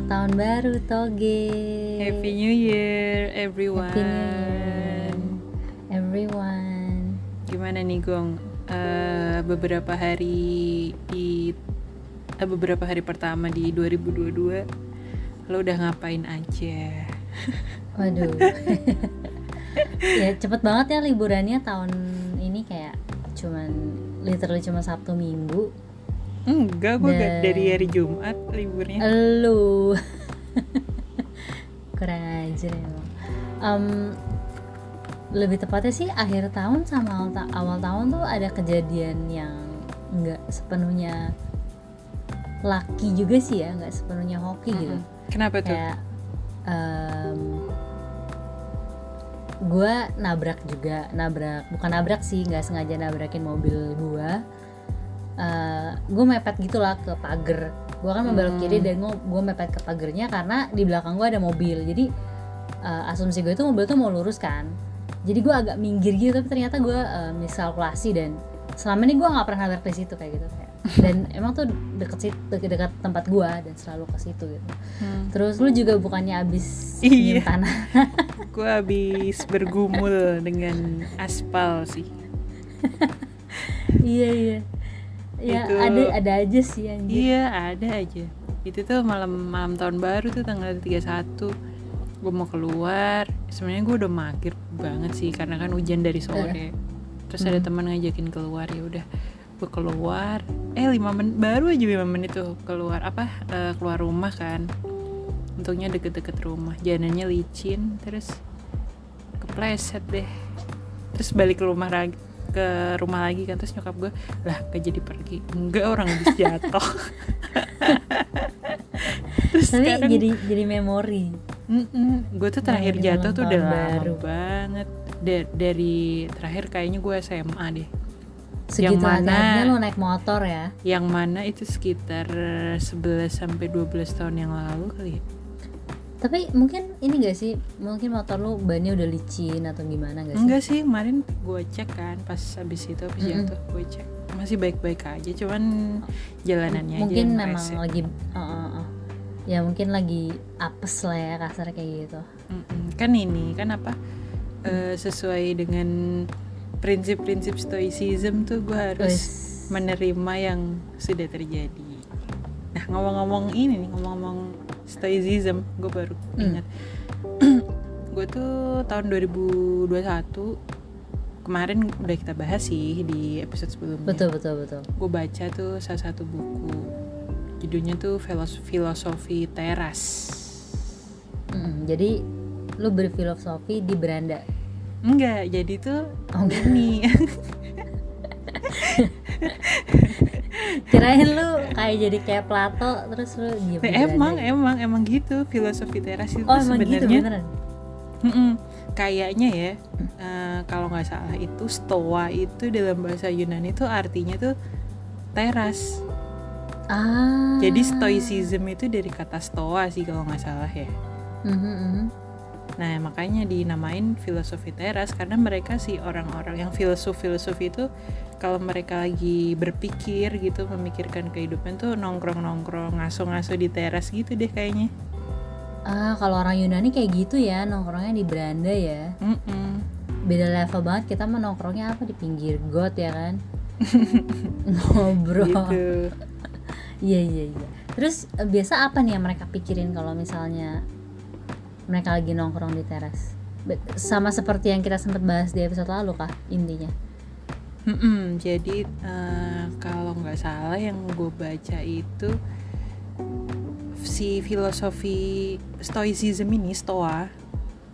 Selamat tahun baru Toge. Happy New Year everyone. Happy New Year, everyone. Gimana nih Gong? Eh, beberapa hari di eh, beberapa hari pertama di 2022 lo udah ngapain aja? Waduh. ya cepet banget ya liburannya tahun ini kayak cuman literally cuma Sabtu Minggu. Enggak, gue Dan- dari hari Jumat liburnya. Elu. Kurang ajar emang. Em, lebih tepatnya sih akhir tahun sama awal, ta- awal tahun tuh ada kejadian yang nggak sepenuhnya laki juga sih ya, nggak sepenuhnya hoki gitu. Kenapa tuh? Kayak gue nabrak juga, nabrak bukan nabrak sih, nggak sengaja nabrakin mobil gue. Gue mepet gitulah ke pagar. Gue kan membelok Hmm. kiri dan gue mepet ke pagernya karena di belakang gue ada mobil. Jadi eh, asumsi gue itu mobil tuh mau lurus kan. Jadi gue agak minggir gitu, tapi ternyata gue eh, miskalkulasi dan selama ini gue nggak pernah nabrak di situ kayak gitu kayak. Dan emang tuh deket situ, dekat tempat gue dan selalu ke situ gitu. Hmm. Terus lu juga bukannya abis Iya. tanah. Gue habis bergumul dengan aspal sih. iya iya. Ya Itu- ada ada aja sih anjir. Iya ada aja. Itu tuh malam malam tahun baru tuh tanggal 31 Gue mau keluar. Sebenarnya gue udah mager banget sih Karena kan hujan dari sore. Terus ada teman ngajakin keluar ya udah. Gue keluar. Eh lima menit baru aja lima menit tuh keluar apa eh, keluar rumah kan. Untungnya deket-deket rumah. Jalanannya licin terus kepleset deh. Terus balik ke rumah lagi ke rumah lagi kan terus nyokap gue lah gak jadi pergi enggak orang habis jatuh terus Tapi sekarang jadi jadi memori. gue tuh terakhir Dari jatuh tuh udah lama baru. banget Da- dari terakhir kayaknya gue SMA deh Segitu mana- agaknya lu naik motor ya. yang mana itu sekitar 11 sampai 12 tahun yang lalu kali ya Tapi mungkin ini gak sih? Mungkin motor lu bannya udah licin atau gimana gak sih? enggak sih kemarin gue cek kan pas habis itu habis Mm-mm. jatuh gue cek masih baik-baik aja cuman jalanannya mungkin aja yang memang rese. lagi uh, uh, uh. ya mungkin lagi apes lah ya kasar kayak gitu. Mm-mm. kan ini kan apa eh, sesuai dengan prinsip-prinsip stoicism tuh gue harus Wes. menerima yang sudah terjadi. Nah ngomong-ngomong ini nih ngomong-ngomong stoicism, gue baru Hmm. ingat. gue tuh tahun 2021 kemarin udah kita bahas sih di episode sebelumnya. Betul betul betul. Gue baca tuh salah satu buku judulnya tuh Filos- filosofi teras. Mm, jadi lu berfilosofi di beranda. Enggak, jadi tuh Oh, enggak. ini Kirain lu kayak jadi kayak Plato terus lu diem di Nah, emang gitu. emang emang gitu filosofi teras itu Oh gitu sebenarnya. Mm-mm. Kayaknya ya, eh, kalau nggak salah itu stoa itu dalam bahasa Yunani itu artinya tuh teras. Ah. Jadi stoicism itu dari kata stoa sih kalau nggak salah ya. Mhm, mhm. Nah makanya dinamain filosofi teras karena mereka sih orang-orang yang filosof-filosof itu kalau mereka lagi berpikir gitu memikirkan kehidupan tuh nongkrong-nongkrong ngaso-ngaso di teras gitu deh kayaknya. Ah kalau orang Yunani kayak gitu ya nongkrongnya di beranda ya. Mm-mm. Beda level banget kita mah nongkrongnya apa di pinggir got ya kan. Ngobrol. Gitu. Iya iya iya. Terus eh, biasa apa nih yang mereka pikirin kalau misalnya mereka lagi nongkrong di teras? Sama seperti yang kita sempat bahas di episode lalu kah intinya? Mm-mm, jadi eh, kalau nggak salah yang gue baca itu si filosofi stoicism ini stoa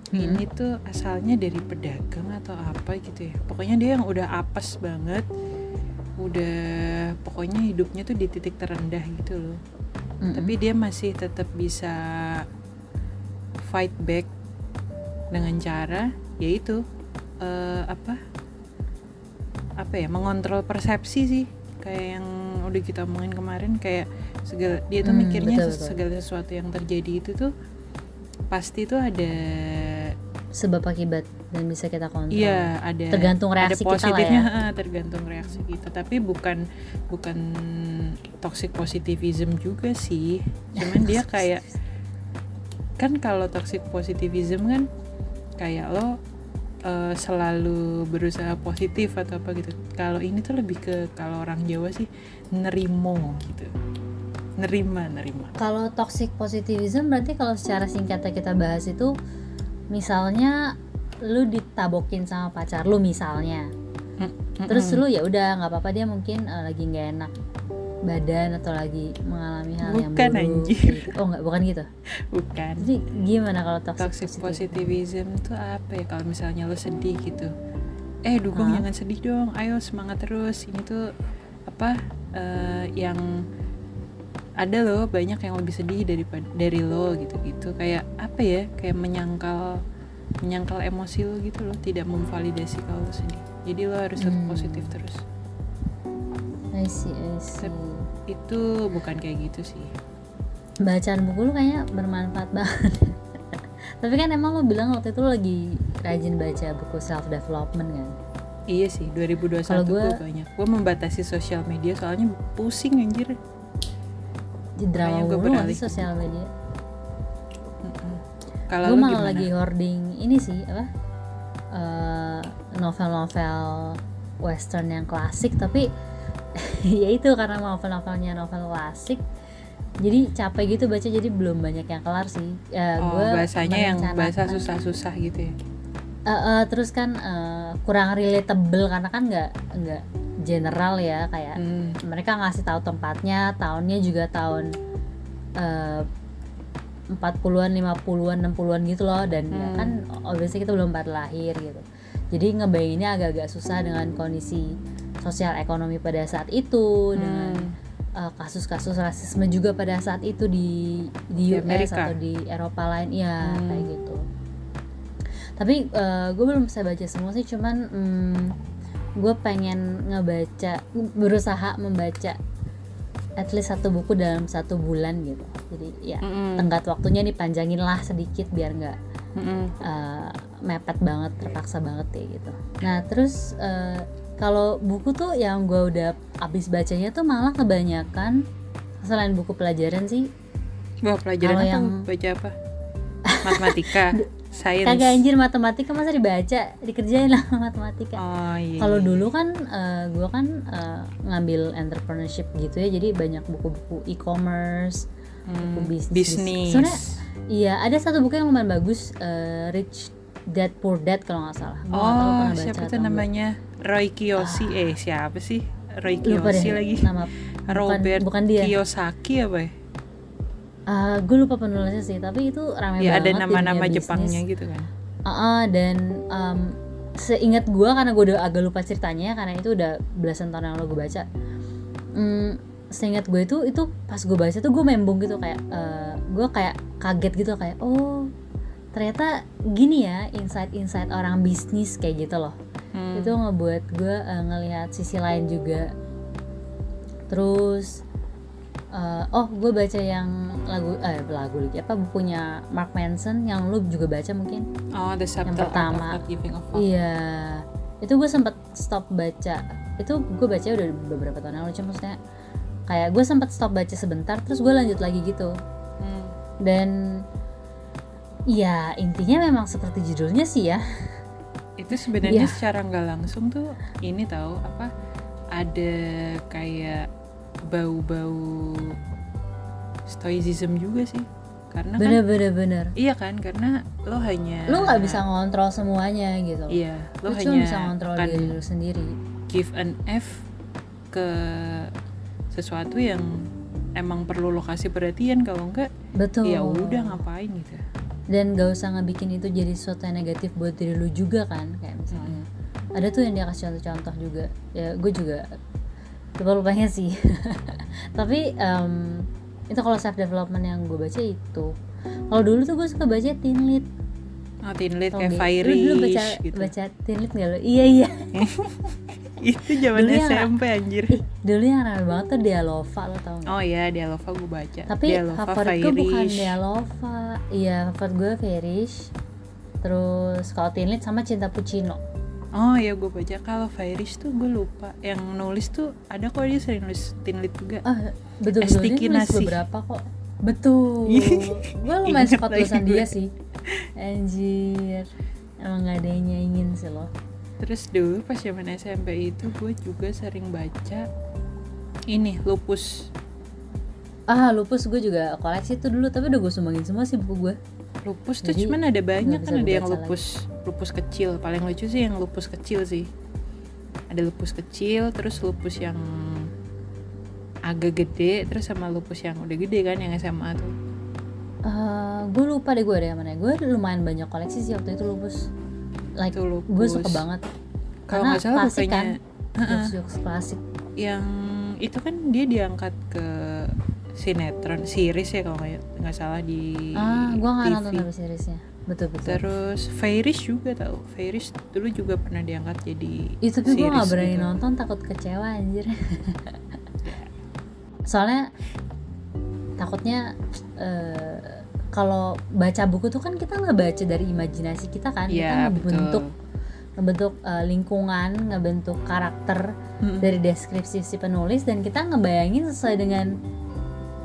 Hmm. ini tuh asalnya dari pedagang atau apa gitu ya pokoknya dia yang udah apes banget udah pokoknya hidupnya tuh di titik terendah gitu loh Mm-mm. tapi dia masih tetap bisa fight back dengan cara yaitu eh, apa apa ya mengontrol persepsi sih kayak yang udah kita omongin kemarin kayak segala dia tuh Hmm, mikirnya betul, betul. segala sesuatu yang terjadi itu tuh pasti tuh ada sebab akibat dan bisa kita kontrol. iya ada Tergantung ada reaksi kita lah positifnya ya. tergantung reaksi kita tapi bukan bukan toxic positivism juga sih cuman dia kayak kan kalau toxic positivism kan kayak lo uh, selalu berusaha positif atau apa gitu kalau ini tuh lebih ke kalau orang Jawa sih nerimo gitu nerima nerima Kalau toxic positivism berarti kalau secara singkatnya kita bahas itu misalnya lu ditabokin sama pacar lu misalnya. Mm, Terus mm-mm. lu ya udah nggak apa-apa dia mungkin eh, lagi nggak enak badan atau lagi mengalami hal yang Bukan, buruk. anjir. gitu. Oh nggak bukan gitu. bukan Jadi gimana kalau toxic, toxic positivism tuh apa ya kalau misalnya lo sedih gitu eh dukung jangan sedih dong ayo semangat terus ini tuh apa eh, yang ada loh banyak yang lebih sedih daripada dari lo gitu gitu kayak apa ya kayak menyangkal menyangkal emosi lo gitu loh tidak memvalidasi kalau lo sedih jadi lo harus tetap Hmm. positif terus I see, I see. itu bukan kayak gitu sih Bacaan buku lu kayaknya bermanfaat banget. Tapi kan emang lo bilang waktu itu lo lagi rajin baca buku self development kan? iya sih 2021 Kalau gue gua- banyak gue membatasi sosial media soalnya pusing anjir drama gua nggak beralih sosial media? Kalau gue lu malah gimana? lagi hoarding ini sih apa eh, novel-novel western yang klasik tapi ya itu karena novel-novelnya novel klasik jadi capek gitu baca jadi belum banyak yang kelar sih Eh, oh, gua bahasanya yang bahasa susah-susah gitu ya Eh, eh, terus kan eh, kurang relatable karena kan nggak nggak general ya kayak Hmm. mereka ngasih tahu tempatnya tahunnya juga tahun eh, 40-an, 50-an, 60-an gitu loh dan ya Hmm. kan obviously kita belum pada lahir gitu. Jadi ngebayanginnya agak-agak susah dengan kondisi sosial ekonomi pada saat itu dengan Hmm. eh, kasus-kasus rasisme juga pada saat itu di di Di US Amerika? atau di Eropa lain ya Hmm. kayak gitu. Tapi gue belum bisa baca semua sih cuman gue pengen ngebaca berusaha membaca at least satu buku dalam satu bulan gitu. Jadi ya Mm-mm. tenggat waktunya dipanjangin lah sedikit biar nggak Mm-mm. uh, mepet banget terpaksa banget ya gitu nah terus uh, kalau buku tuh yang gue udah abis bacanya tuh malah kebanyakan selain buku pelajaran sih Wah pelajaran apa? yang- Baca apa? Matematika, sains. kagak anjir matematika masa dibaca dikerjain lah matematika Oh iya. kalau iya. dulu kan gue kan uh, ngambil entrepreneurship gitu ya jadi banyak buku-buku e-commerce Hmm, buku bisnis. bisnis. Sebenarnya Iya, ada satu buku yang lumayan bagus, eh, Rich Dad Poor Dad kalau nggak salah. Gua tahu Oh, baca siapa tuh enggak. namanya? Roy Kiyoshi. Eh, siapa sih? Roy Kiyoshi lagi. nama bukan, Robert bukan dia. Kiyosaki apa ya? gue lupa penulisnya sih, tapi itu ramai Ya ada banget di nama-nama dunia Jepangnya gitu kan. Ah, ah, dan em, seingat gue karena gue udah agak lupa ceritanya karena itu udah belasan tahun yang lalu gue baca. Hmm, seingat gue itu itu pas gue baca tuh gue membung gitu kayak gue kayak kaget gitu kayak oh ternyata gini ya insight-insight orang bisnis kayak gitu loh. Hmm. itu ngebuat gue eh, ngelihat sisi lain juga terus eh, oh gue baca yang lagu eh lagu lagi apa bukunya Mark Manson yang lu juga baca mungkin Oh, the of pertama. iya itu gue sempet stop baca itu gue baca udah beberapa tahun yang lalu cuma maksudnya kayak gue sempet stop baca sebentar terus gue lanjut lagi gitu Hmm. dan ya intinya memang seperti judulnya sih ya Itu sebenarnya Iya. secara nggak langsung tuh ini tahu apa ada kayak bau-bau stoicism juga sih. Karena kan bener bener bener iya kan karena lo hanya lu nggak bisa ngontrol semuanya gitu Iya, lo lu hanya cuma bisa ngontrol akan diri lu sendiri give an F ke sesuatu yang emang perlu lo kasih perhatian kalau enggak betul ya udah ngapain gitu. Dan gak usah ngebikin itu jadi sesuatu yang negatif buat diri lu juga kan kayak misalnya ada tuh yang dia kasih contoh-contoh juga ya gue juga lupa lupanya sih tapi em, itu kalau self development yang gue baca itu kalau dulu tuh gue suka baca teen lit Oh, teen Tau kayak nggak? lu dulu baca gitu. baca teen lit gak lu iya iya Itu zaman Dulu yang- SMP anjir. Ih, dulu yang rame banget tuh Dialova lo tau gak Oh iya, Dialova gue baca. tapi Dialova, favorit gue bukan. Dialova iya favorit gue Firish terus kalau teen lit sama Cinta Puccino. Oh iya gue baca. Kalau Firish tuh gue lupa. Yang nulis tuh ada kok dia sering nulis teen lit juga. ah betul betul dia nulis beberapa kok. Betul. Gue lumayan suka tulisan dia sih. Anjir. Emang gak ada yang nyaingin sih lo. Terus dulu pas zaman SMP itu gue juga sering baca ini lupus. Ah lupus gue juga koleksi tuh dulu tapi udah gue sumbangin semua sih buku gue Lupus tuh Jadi, cuman ada banyak kan ada yang lupus lupus kecil. Paling lucu sih yang lupus kecil sih. Ada lupus kecil, terus lupus yang agak gede, terus sama lupus yang udah gede kan yang SMA tuh. Eh, gue lupa deh gue ada yang mana gue lumayan banyak koleksi sih waktu itu lupus like Itu lupus. gue suka banget Kalau Karena nggak salah klasik bukannya kan jokes-jokes klasik yang itu kan dia diangkat ke sinetron series ya kalau nggak nggak salah di ah gue nggak nonton tapi seriesnya. Betul betul. Terus Fairis juga tau. Fairis dulu juga pernah diangkat jadi itu tapi gue nggak berani gitu. nonton takut kecewa anjir. Soalnya takutnya eh, kalau baca buku tuh kan kita ngebaca dari imajinasi kita kan. Kita Iya ngebentuk betul. ngebentuk eh, lingkungan ngebentuk karakter Mm-mm. dari deskripsi si penulis dan kita ngebayangin sesuai dengan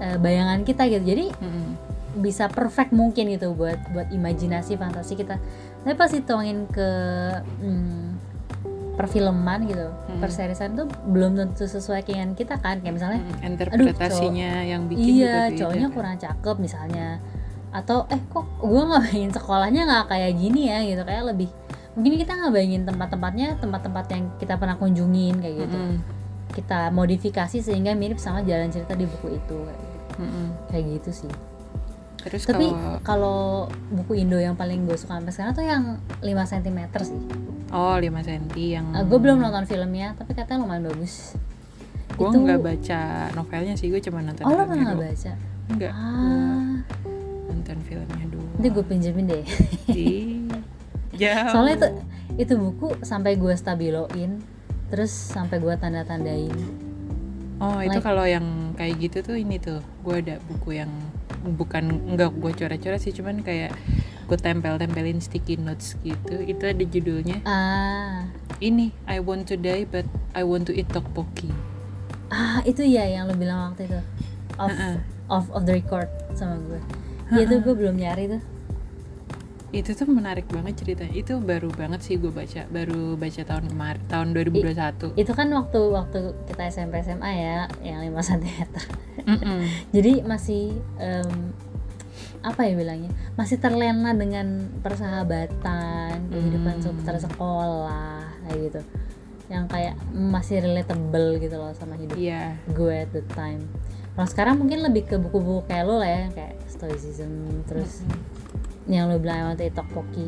eh, bayangan kita gitu jadi Mm-mm. bisa perfect mungkin gitu buat buat imajinasi fantasi kita tapi pas dituangin ke hmm, perfilman gitu Hmm. perserisan tuh belum tentu sesuai keinginan kita kan kayak misalnya Mm-mm. interpretasinya yang bikin iya cowoknya kan. kurang cakep misalnya atau eh kok gue nggak bayangin sekolahnya nggak kayak gini ya gitu kayak lebih mungkin kita nggak bayangin tempat-tempatnya tempat-tempat yang kita pernah kunjungin kayak gitu Mm-mm. kita modifikasi sehingga mirip sama jalan cerita di buku itu kayak gitu, Mm-mm. kayak gitu sih. Terus tapi kalau kalau buku Indo yang paling gue suka sampai sekarang tuh yang 5 cm sih. Oh 5 cm yang gue belum nonton filmnya tapi katanya lumayan bagus. Gue itu- nggak baca novelnya sih gue cuma nonton oh lo filmnya pernah nggak doang. baca? Enggak ah. nonton filmnya doang. Nanti gue pinjemin deh. Jauh soalnya itu itu buku sampai gue stabiloin terus sampai gue tanda Oh itu Like- kalau yang kayak gitu tuh ini tuh gue ada buku yang bukan enggak gue coret-coret sih cuman kayak gue tempel-tempelin sticky notes gitu. Itu ada judulnya ah. ini I want to die but I want to eat tteokbokki. Ah itu ya yang lo bilang waktu itu. Off Heeh. off of the record sama gue Iya tuh gue belum nyari tuh itu tuh menarik banget ceritanya. Itu baru banget sih gue baca. Baru baca tahun kemarin tahun 2021 itu kan waktu waktu kita SMP SMA ya yang 5 cm Mm-mm. jadi masih em, apa ya bilangnya? Masih terlena dengan persahabatan kehidupan Hmm. seputar sekolah kayak gitu. Yang kayak masih relatable gitu loh sama hidup iya. gue at the time. Kalau sekarang mungkin lebih ke buku-buku kayak lo lah ya kayak stoicism terus yang lo bilang I want to eat tteokbokki.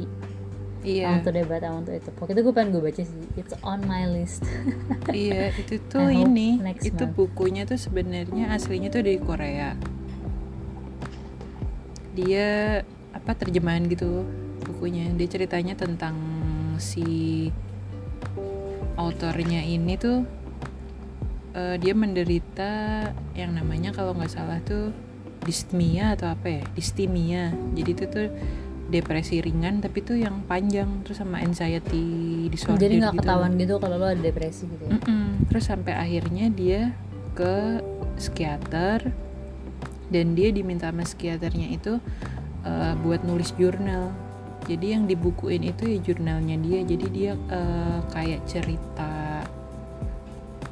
I iya want to debat I want to eat tteokbokki. Itu gue pengen gue baca sih. It's on my list. Iya itu tuh I ini. next itu month. bukunya tuh sebenarnya aslinya tuh dari Korea. Dia apa terjemahan gitu bukunya. Dia ceritanya tentang si autornya ini tuh eh, dia menderita yang namanya kalau nggak salah tuh distimia atau apa ya distimia jadi itu tuh depresi ringan tapi tuh yang panjang terus sama anxiety disorder jadi nggak gitu. ketahuan gitu kalau lo ada depresi gitu ya Mm-mm. Terus sampai akhirnya dia ke psikiater dan dia diminta sama psikiaternya itu eh, buat nulis jurnal. Jadi yang dibukuin itu ya jurnalnya dia. Jadi dia eh, kayak cerita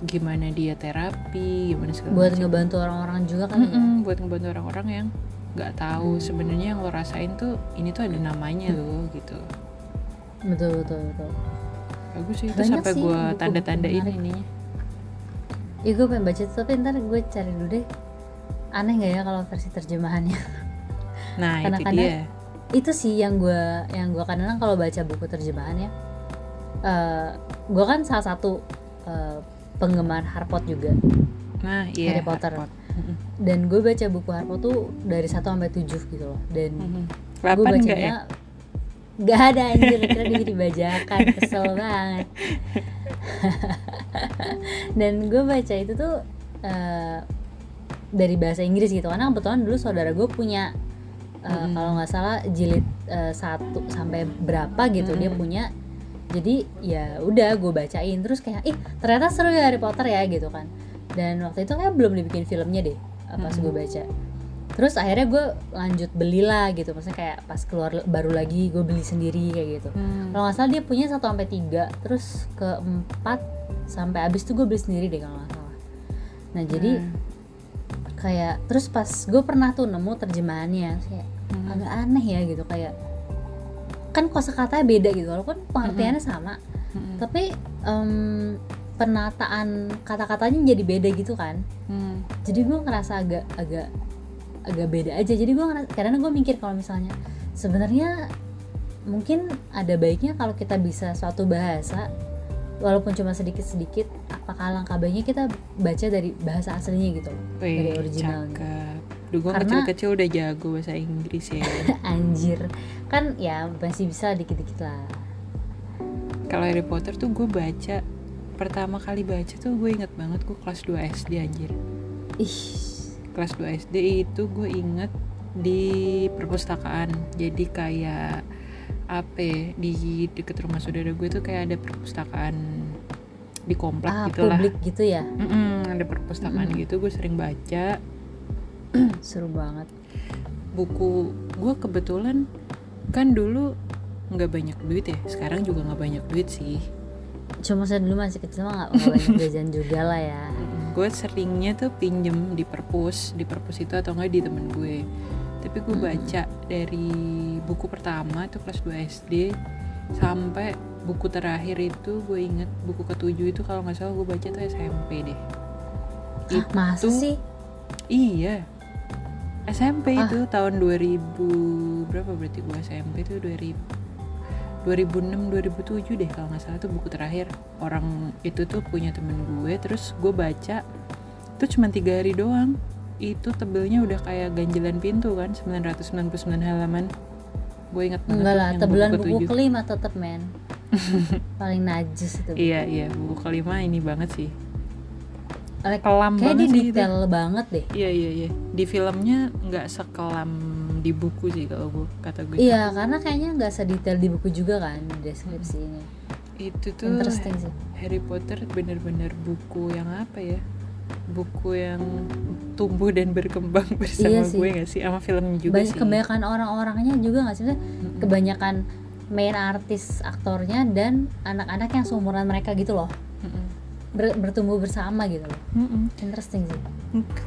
gimana dia terapi, gimana segala buat macam. ngebantu orang-orang juga kan ya Mm-mm, buat ngebantu orang-orang yang nggak tahu sebenarnya yang lo rasain tuh ini tuh ada namanya loh gitu. betul betul betul Bagus sih itu sampai gue tanda-tandain menarik. ininya. Iya gue pengen baca tapi ntar gue cari dulu deh aneh nggak ya kalau versi terjemahannya Nah itu dia. itu sih yang gue yang gue kadang kalau baca buku terjemahan ya eh gue kan salah satu eh, penggemar Harry Potter juga Nah, iya. Harry Potter. Mm-mm. dan gue baca buku Harry Potter tuh dari 1 sampai 7 gitu loh dan Mhm. gue bacanya ya? Gak ada anjir, kira dia dibajakan, kesel banget Dan gue baca itu tuh eh, dari bahasa Inggris gitu Karena kebetulan dulu saudara gue punya eh, Mm-mm. Kalau nggak salah jilid eh, satu sampai berapa gitu dia Mm-mm. punya Jadi ya udah gue bacain Terus kayak, ih ternyata seru ya Harry Potter ya gitu kan Dan waktu itu kayak belum dibikin filmnya deh eh, Pas Mm-mm. gue baca terus akhirnya gue lanjut belilah gitu maksudnya kayak pas keluar baru lagi gue beli sendiri kayak gitu Hmm. kalau nggak salah dia punya 1 sampai tiga terus keempat sampai abis tuh gue beli sendiri deh kalau nggak salah nah jadi Hmm. kayak terus pas gue pernah tuh nemu terjemahannya kayak Hmm. agak aneh ya gitu kayak kan kosakatanya beda gitu walaupun pengertiannya sama Hmm. tapi em, penataan kata-katanya jadi beda gitu kan Hmm. jadi gue ngerasa agak agak agak beda aja jadi gue ngerasa karena gue mikir kalau misalnya sebenarnya mungkin ada baiknya kalau kita bisa suatu bahasa walaupun cuma sedikit-sedikit apakah alangkah baiknya kita baca dari bahasa aslinya gitu loh dari Wih, originalnya cakep. Duh, gue Karena- kecil-kecil udah jago bahasa Inggris ya. anjir kan ya masih bisa dikit-dikit lah Kalau Harry Potter tuh gue baca pertama kali baca tuh gue inget banget gue kelas 2 SD anjir. ih Kelas 2 SD itu gue inget di perpustakaan. Jadi kayak apa di deket rumah saudara gue tuh kayak ada perpustakaan di komplek ah gitu lah. publik gitu ya Mm-mm, ada perpustakaan gitu gue sering baca seru banget. Buku gue kebetulan kan dulu nggak banyak duit ya sekarang juga nggak banyak duit sih. Cuma saya dulu masih kecil mah nggak nggak banyak jajan juga lah ya. Gue seringnya tuh pinjem di perpus di perpus itu atau enggak di temen gue. Tapi gue baca dari buku pertama itu kelas 2 SD sampai buku terakhir itu gue inget buku ketujuh itu kalau nggak salah gue baca tuh SMP deh. Ah, masa Itu- sih? iya SMP Ah. itu tahun 2000 berapa berarti gue SMP itu 2000 2006 2007 deh kalau nggak salah tuh buku terakhir. Orang itu tuh punya temen gue terus gue baca itu cuma tiga hari doang. Itu tebelnya udah kayak ganjelan pintu kan 999 halaman. Gue inget banget enggak lah tebelan buku ketujuh. kelima tetep men. Paling najis itu iya iya buku kelima ini banget sih Like, kelam kayak banget dia sih itu. detail banget deh Iya iya iya. Di filmnya nggak sekelam di buku sih kalau gue kata gue. iya karena kayaknya nggak sedetail di buku juga kan di deskripsinya Itu tuh interesting sih Harry Potter bener-bener buku yang apa ya? Buku yang tumbuh dan berkembang bersama Iya sih. gue gak sih? Sama filmnya juga banyak sih. kebanyakan orang-orangnya juga nggak sih kebanyakan main artis aktornya dan anak-anak yang seumuran mereka gitu loh. Ber- bertumbuh bersama gitu loh Mm-mm. interesting sih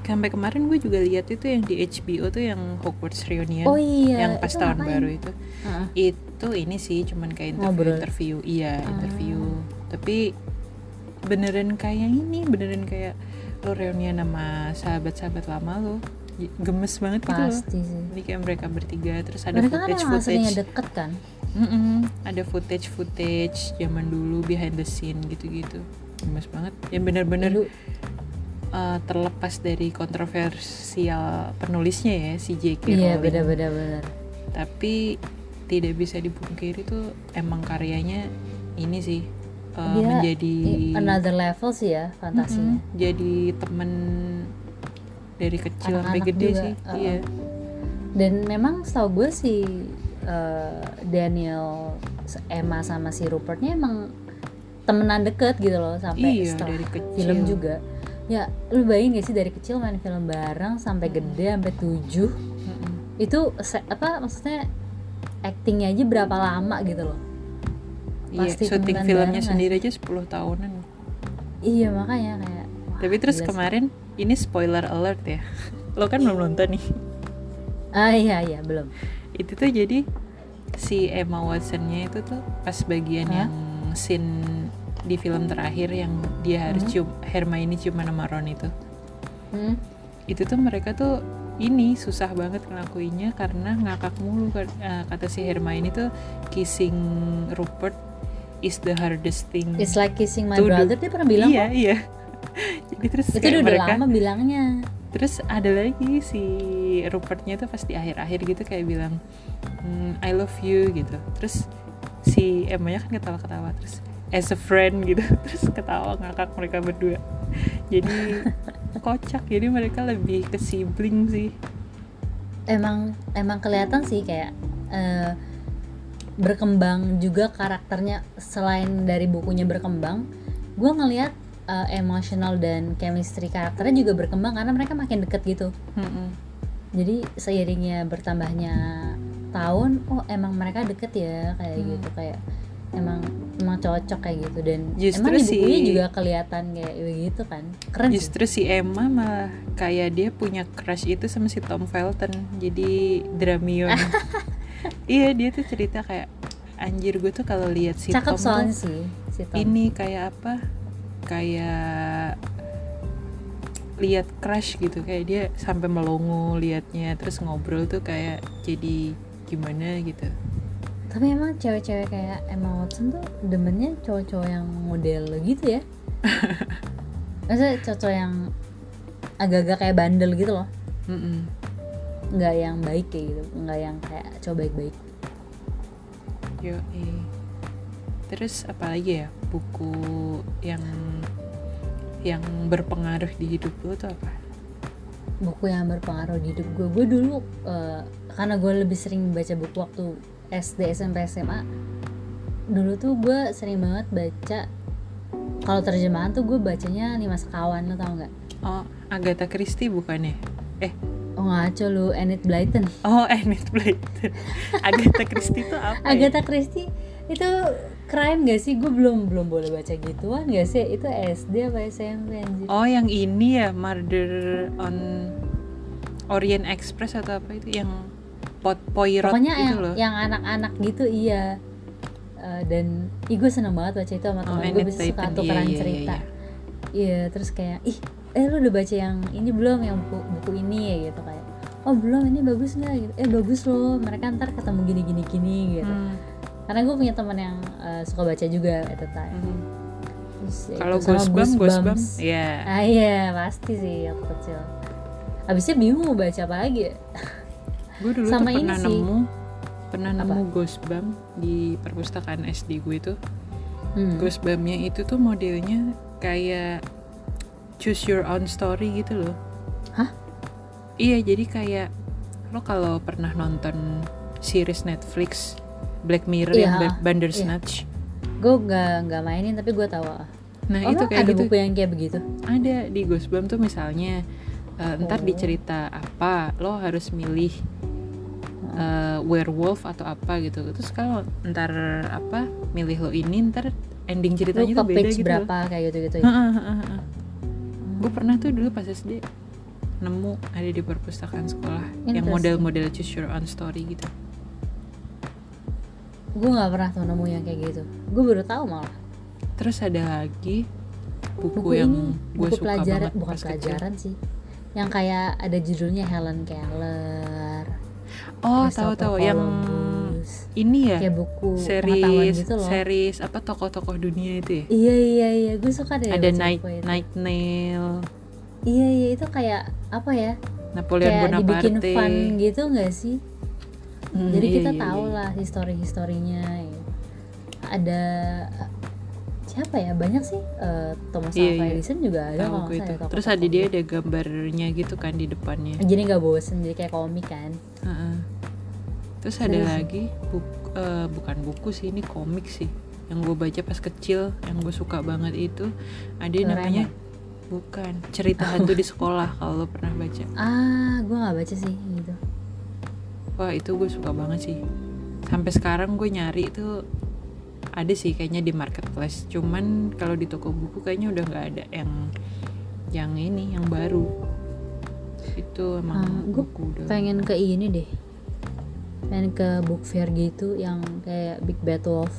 Sampai kemarin gue juga lihat itu yang di HBO tuh yang Hogwarts Reunion. oh iya yang pas itu tahun ngapain? baru itu. Heeh. itu ini sih cuman kayak interview Ngobrol. interview iya Ah. interview tapi beneran kayak ini beneran kayak lo reunian sama sahabat-sahabat lama lo gemes banget gitu pasti sih jadi kayak mereka bertiga terus ada mereka kan footage aslinya footage deket kan ada footage footage zaman dulu behind the scene gitu-gitu gemes banget yang bener-bener Dulu uh, terlepas dari kontroversial penulisnya ya si J.K. iya Rowling beda-beda bener tapi tidak bisa dipungkiri tuh emang karyanya ini sih uh, Dia menjadi another level sih ya fantasinya Mm-mm, jadi temen dari kecil sampai Anak-anak gede juga, sih uh-uh. iya dan memang setahu gue si eh, Daniel Emma sama si Rupertnya emang temenan deket gitu loh sampai iya setelah dari kecil. film juga. Ya lu bayangin gak sih dari kecil main film bareng sampai gede sampai tujuh Mm-mm. itu se- apa maksudnya actingnya aja berapa lama gitu loh. Iya Pasti syuting filmnya bareng sendiri aja 10 tahunan. Iya makanya kayak wah, tapi terus sih. kemarin ini spoiler alert ya. Lo kan belum nonton nih. Ah iya iya belum. Itu tuh jadi si Emma Watsonnya itu tuh pas bagian Hah? yang scene di film terakhir yang dia harus Hmm. cium Hermione cium sama Ron itu Hmm. itu tuh mereka tuh ini susah banget ngelakuinnya karena ngakak mulu. Eh, kata si Hermione tuh kissing Rupert is the hardest thing It's like kissing my To do. brother dia pernah bilang iya kok iya jadi terus itu udah mereka lama bilangnya terus ada lagi si Rupertnya tuh pas di akhir-akhir gitu kayak bilang "Hmm, I love you gitu terus si Emma nya kan ketawa-ketawa terus as a friend gitu. Terus ketawa ngakak mereka berdua. Jadi kocak. Jadi mereka lebih ke sibling sih. Emang emang kelihatan sih kayak eh, berkembang juga karakternya selain dari bukunya berkembang. Gue ngelihat eh, emotional dan chemistry karakternya juga berkembang karena mereka makin deket gitu. Mm-mm. jadi seiringnya bertambahnya tahun oh emang mereka deket ya kayak Hmm. gitu kayak emang emang cocok kayak gitu dan Justru emang di si- juga kelihatan kayak begitu kan keren sih Justru si Emma malah kayak dia punya crush itu sama si Tom Felton jadi Dramion. iya dia tuh cerita kayak anjir gue tuh kalau lihat si cakep Tom soalnya tuh sih si Tom ini kayak apa? Kayak lihat crush gitu kayak dia sampai melongo liatnya terus ngobrol tuh kayak jadi gimana gitu. Tapi emang cewek-cewek kayak Emma Watson tuh demennya cowok-cowok yang model gitu ya? Maksudnya cowok yang agak-agak kayak bandel gitu loh. Mm-mm. nggak yang baik kayak gitu nggak yang kayak cowok baik-baik. Yo, Terus apa lagi ya? Buku yang yang berpengaruh di hidup lo tuh apa? buku yang berpengaruh di hidup gue. Gue dulu eh, karena gue lebih sering baca buku waktu SD SMP SMA dulu tuh gue sering banget baca kalau terjemahan tuh gue bacanya lima sekawan lo tau nggak Oh, Agatha Christie bukannya? Eh, oh ngaco lu Enid Blyton oh Enid Blyton. Agatha Christie tuh apa? ya? Agatha Christie itu crime gak sih gue belum belum boleh baca gituan gak sih itu SD apa SMP anjir Oh, yang ini ya, Murder on Orient Express atau apa itu yang pot Poirot pokoknya itu yang loh. yang anak-anak gitu iya. Eh, dan ih gue seneng banget baca itu sama Oh, temen gue Enid bisa suka. Iya, tukeran iya, iya, cerita. iya. iya terus kayak ih eh lu udah baca yang ini belum? Yang buku, buku ini ya gitu kayak oh belum ini bagus nggak? Gitu. Eh bagus loh mereka ntar ketemu gini gini gini gitu. Hmm, karena gue punya teman yang eh, suka baca juga at the time. Hmm. Ya Kalau Ghostbump, Ghostbump, ya. ah iya pasti sih waktu kecil. Abisnya bingung mau baca apa lagi ya Gue dulu Sama tuh ini pernah sih. nemu pernah Apa? nemu Ghostbump di perpustakaan SD gue itu. Hmm. Ghostbumpnya itu tuh modelnya kayak choose your own story gitu loh. Hah? Iya, jadi kayak lo kalau pernah nonton series Netflix Black Mirror yang Iya, Ba- Bandersnatch. gue nggak nggak mainin tapi gue tahu ah. Nah, oh, itu kayak ada gitu. buku yang kayak begitu Ada di Ghostbump tuh misalnya eh, ntar Oh. dicerita apa, lo harus milih eh, werewolf atau apa gitu. Terus kalau ntar apa milih lo ini ntar ending ceritanya ke tuh beda gitu. berapa kayak gitu gitu ya Gue pernah tuh dulu pas SD nemu ada di perpustakaan sekolah yang model-model choose your own story gitu. gue nggak pernah tuh nemu yang kayak gitu gue baru tahu malah Terus ada lagi buku, buku yang gue suka pelajaran banget bukan kecil. pelajaran sih yang kayak ada judulnya Helen Keller Oh, tahu-tahu yang ini ya. kayak buku series gitu loh series apa tokoh-tokoh dunia itu ya? iya iya iya gue suka deh ada Night itu. Night Nail, iya iya itu kayak apa ya Napoleon kayak Bonaparte. dibikin fun gitu nggak sih Hmm, jadi iya, kita iya, tahu iya. lah histori historinya ya. ada siapa ya banyak sih Eh, Thomas Iya, Alva iya. Edison juga ada kalau itu. salah ya, Terus ada dia ada gambarnya gitu kan di depannya. jadi nggak bosen jadi kayak komik kan Heeh. Terus ada Terus? lagi buku, bukan buku sih ini komik sih yang gue baca pas kecil yang gue suka banget itu ada Doraemon. namanya bukan cerita hantu di sekolah kalau lo pernah baca ah gue nggak baca sih gitu wah itu gue suka banget sih sampai sekarang gue nyari itu ada sih kayaknya di marketplace. Cuman kalau di toko buku kayaknya udah nggak ada yang yang ini yang baru. Itu emang Ah, gue buku udah. pengen ke ini deh. Pengen ke book fair gitu yang kayak Big Bad Wolf.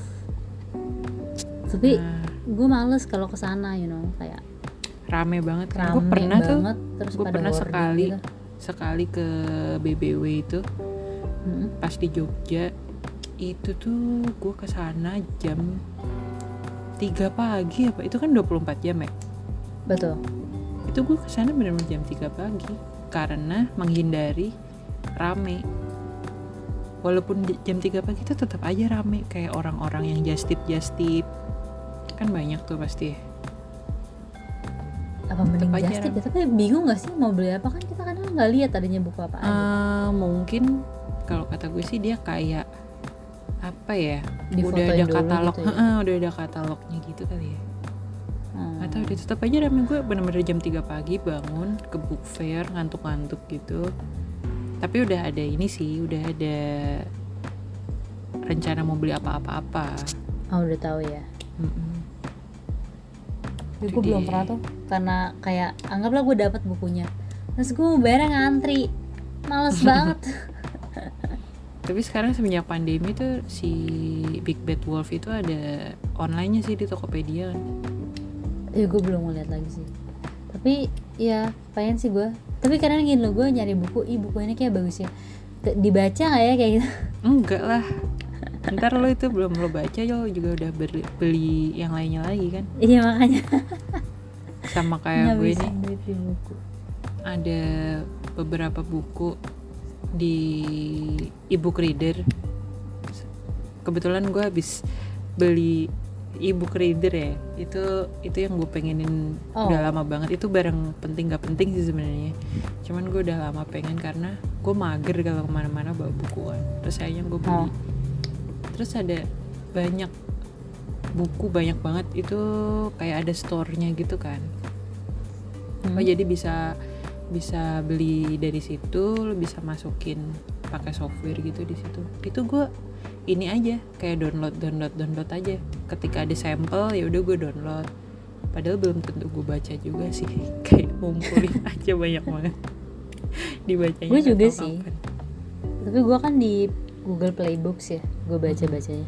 Tapi Nah, gue males kalau ke sana you know kayak rame banget. Kan rame gue pernah tuh. banget terus gue pernah sekali gitu. sekali ke BBW itu. Mm-mm. pas di Jogja itu tuh gue ke sana jam 3 pagi apa? Itu kan 24 jam ya? Betul. Itu gue ke sana bener-bener jam 3 pagi karena menghindari rame. Walaupun jam 3 pagi itu tetap aja rame kayak orang-orang yang just tip just tip kan banyak tuh pasti. Apa mending aja just tip ya? Tapi bingung gak sih mau beli apa? Kan kita kadang nggak lihat adanya buku apa aja. Eh, mungkin kalau kata gue sih dia kayak apa ya udah Difotoin ada katalog. gitu ya? Udah ada katalognya gitu kali ya. Hmm. atau udah tetap aja rame. Gue bener-bener jam 3 pagi bangun ke book fair ngantuk-ngantuk gitu. Tapi udah ada ini sih udah ada rencana mau beli apa-apa-apa. Oh udah tahu ya. Tapi Itu gue belum pernah tuh karena kayak anggaplah gue dapat bukunya. Terus gue mau bayar ngantri. Males banget tapi sekarang semenjak pandemi tuh si Big Bad Wolf itu ada online-nya sih di Tokopedia. Kan. ya gue belum ngeliat lagi sih. Tapi ya pengen sih gue tapi kadang gini loh gue nyari buku. Ih buku ini kayak bagus ya. Dibaca nggak ya kayak gitu? Enggak lah. Ntar lo itu belum lo baca lo juga udah beli, beli yang lainnya lagi kan? Iya makanya. Sama kayak gue nih buku. Ada beberapa buku di ebook reader kebetulan gue habis beli ebook reader ya. Itu itu yang gue pengenin Oh. udah lama banget. Itu barang penting gak penting sih sebenarnya. Cuman gue udah lama pengen karena gue mager kalau ke mana-mana bawa bukuan. Terus akhirnya gue beli. Oh. terus ada banyak buku banyak banget. Itu kayak ada store-nya gitu kan. Hmm. Oh jadi bisa bisa beli dari situ, lo bisa masukin pakai software gitu di situ. Itu gue ini aja kayak download download download aja. Ketika ada sampel ya udah gue download. Padahal belum tentu gue baca juga sih. kayak ngumpulin aja banyak banget. Dibacanya Gue juga sih. kapan. tapi gue kan di Google Play Books ya gue baca bacanya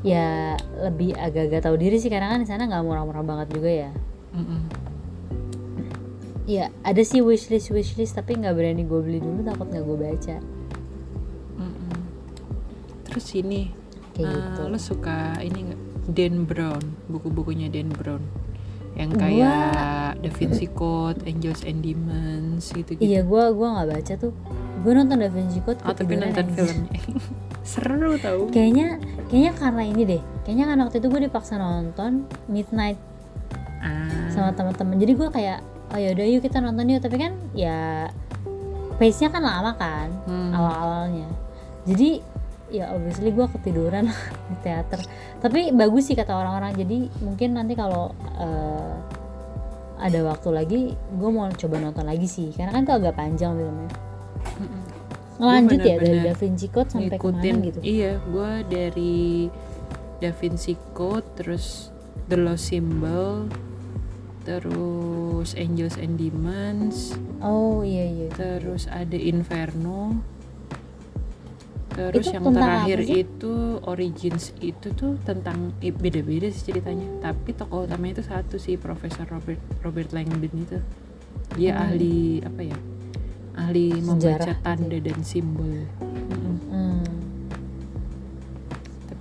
ya lebih agak-agak tahu diri sih karena kan di sana nggak murah-murah banget juga ya Mm-mm. Ya ada sih wishlist wishlist tapi nggak berani gue beli dulu takut nggak gue baca. Mm-mm. Terus ini kayak eh, gitu. lo suka ini nggak? Dan Brown buku-bukunya Dan Brown. Yang Gua- kayak Da Vinci Code, Angels and Demons gitu-gitu. iya gue gua nggak baca tuh. Gue nonton Da Vinci Code Oh tapi nonton anjir. filmnya. Seru tau. Kayaknya kayaknya karena ini deh. Kayaknya karena waktu itu gue dipaksa nonton Midnight ah, sama teman-teman. Jadi gue kayak oh yaudah yuk kita nonton yuk. Tapi kan ya pace nya kan lama kan hmm. awal-awalnya. Jadi ya obviously gue ketiduran di teater. Tapi bagus sih kata orang-orang. Jadi mungkin nanti kalau eh, ada waktu lagi gue mau coba nonton lagi sih. Karena kan itu agak panjang filmnya. Ngelanjut ya dari Da Vinci Code sampai ke mana Ngikutin. gitu? Iya gue dari Da Vinci Code Terus The Lost Symbol Terus Angels and Demons oh iya iya Terus ada Inferno Terus Itu yang terakhir itu Origins itu tuh tentang eh, beda-beda sih ceritanya. Tapi tokoh utamanya itu satu sih Profesor Robert Robert Langdon itu. Dia Hmm. ahli apa ya? Ahli Sejarah membaca tanda dan simbol.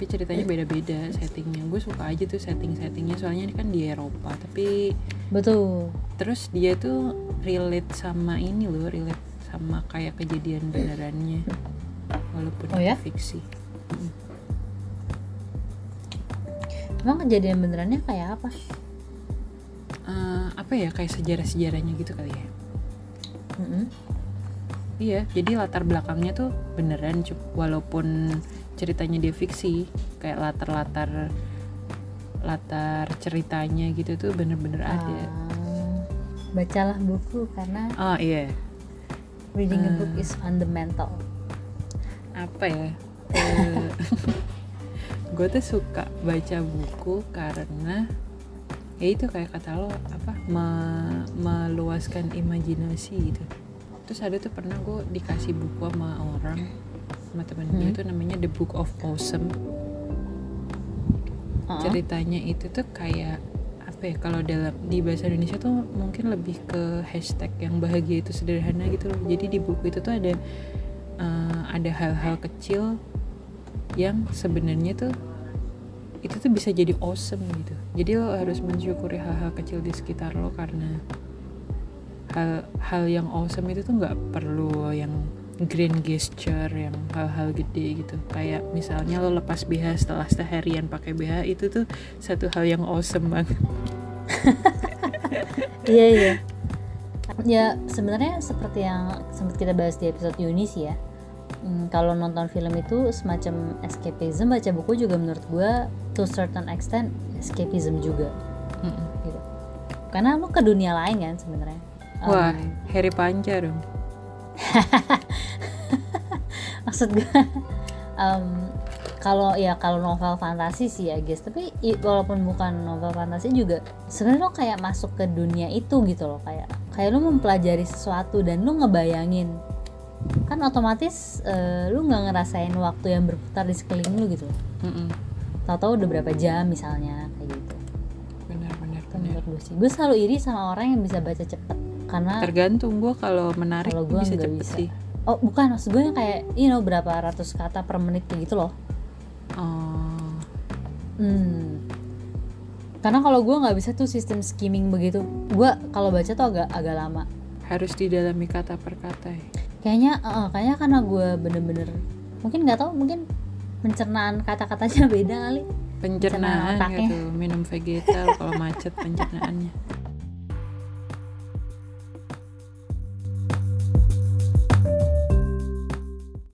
Tapi ceritanya beda-beda settingnya. Gue suka aja tuh setting-settingnya soalnya ini kan di Eropa. Tapi betul terus dia tuh relate sama ini loh, relate sama kayak kejadian benerannya. Walaupun Oh ya? fiksi. emang kejadian benerannya kayak apa Eh, apa ya kayak sejarah-sejarahnya gitu kali ya Mm-mm. iya jadi latar belakangnya tuh beneran walaupun ceritanya dia fiksi kayak latar-latar latar ceritanya gitu tuh bener-bener ada. Ah, bacalah buku karena oh iya. reading a Hmm. book is fundamental. Apa ya? Gue tuh suka baca buku karena ya itu kayak kata lo apa me- meluaskan imajinasi gitu. Terus ada tuh pernah gue dikasih buku sama orang sama temen gue Hmm. itu namanya The Book of Awesome Uh-uh. ceritanya itu tuh kayak apa ya kalau dalam di bahasa Indonesia tuh mungkin lebih ke hashtag yang bahagia itu sederhana gitu loh jadi di buku itu tuh ada eh, ada hal-hal kecil yang sebenarnya tuh itu tuh bisa jadi awesome gitu jadi lo harus mensyukuri hal-hal kecil di sekitar lo karena hal hal yang awesome itu tuh nggak perlu yang grand gesture yang hal-hal gede gitu. Kayak misalnya lo lepas BH setelah seharian pakai BH itu tuh satu hal yang awesome banget. Iya iya. Ya sebenarnya seperti yang sempat kita bahas di episode Yuni sih ya. Hmm, kalau nonton film itu semacam escapism baca buku juga menurut gue to certain extent escapism juga. Gitu. Karena lu ke dunia lain kan sebenarnya. Wah Um, Harry Panca dong maksud gue em, kalau ya kalau novel fantasi sih ya guys tapi i- walaupun bukan novel fantasi juga sebenarnya lo kayak masuk ke dunia itu gitu loh kayak kayak lo mempelajari sesuatu dan lo ngebayangin. Kan otomatis eh, lu nggak ngerasain waktu yang berputar di sekeliling lu gitu tahu-tahu udah berapa jam misalnya kayak gitu. Benar benar gue sih. Gue selalu iri sama orang yang bisa baca cepet karena tergantung gue kalau menarik Kalau gua bisa cepet bisa. sih oh bukan maksud gue yang kayak you know berapa ratus kata per menit kayak gitu loh oh Hmm. Karena kalau gue nggak bisa tuh sistem skimming begitu. Gue kalau baca tuh agak agak lama. harus didalami kata per kata ya Kayaknya, eh, kayaknya karena gue bener-bener mungkin nggak tahu mungkin pencernaan kata-katanya beda kali. pencernaan otaknya. gitu minum vegetal kalau macet pencernaannya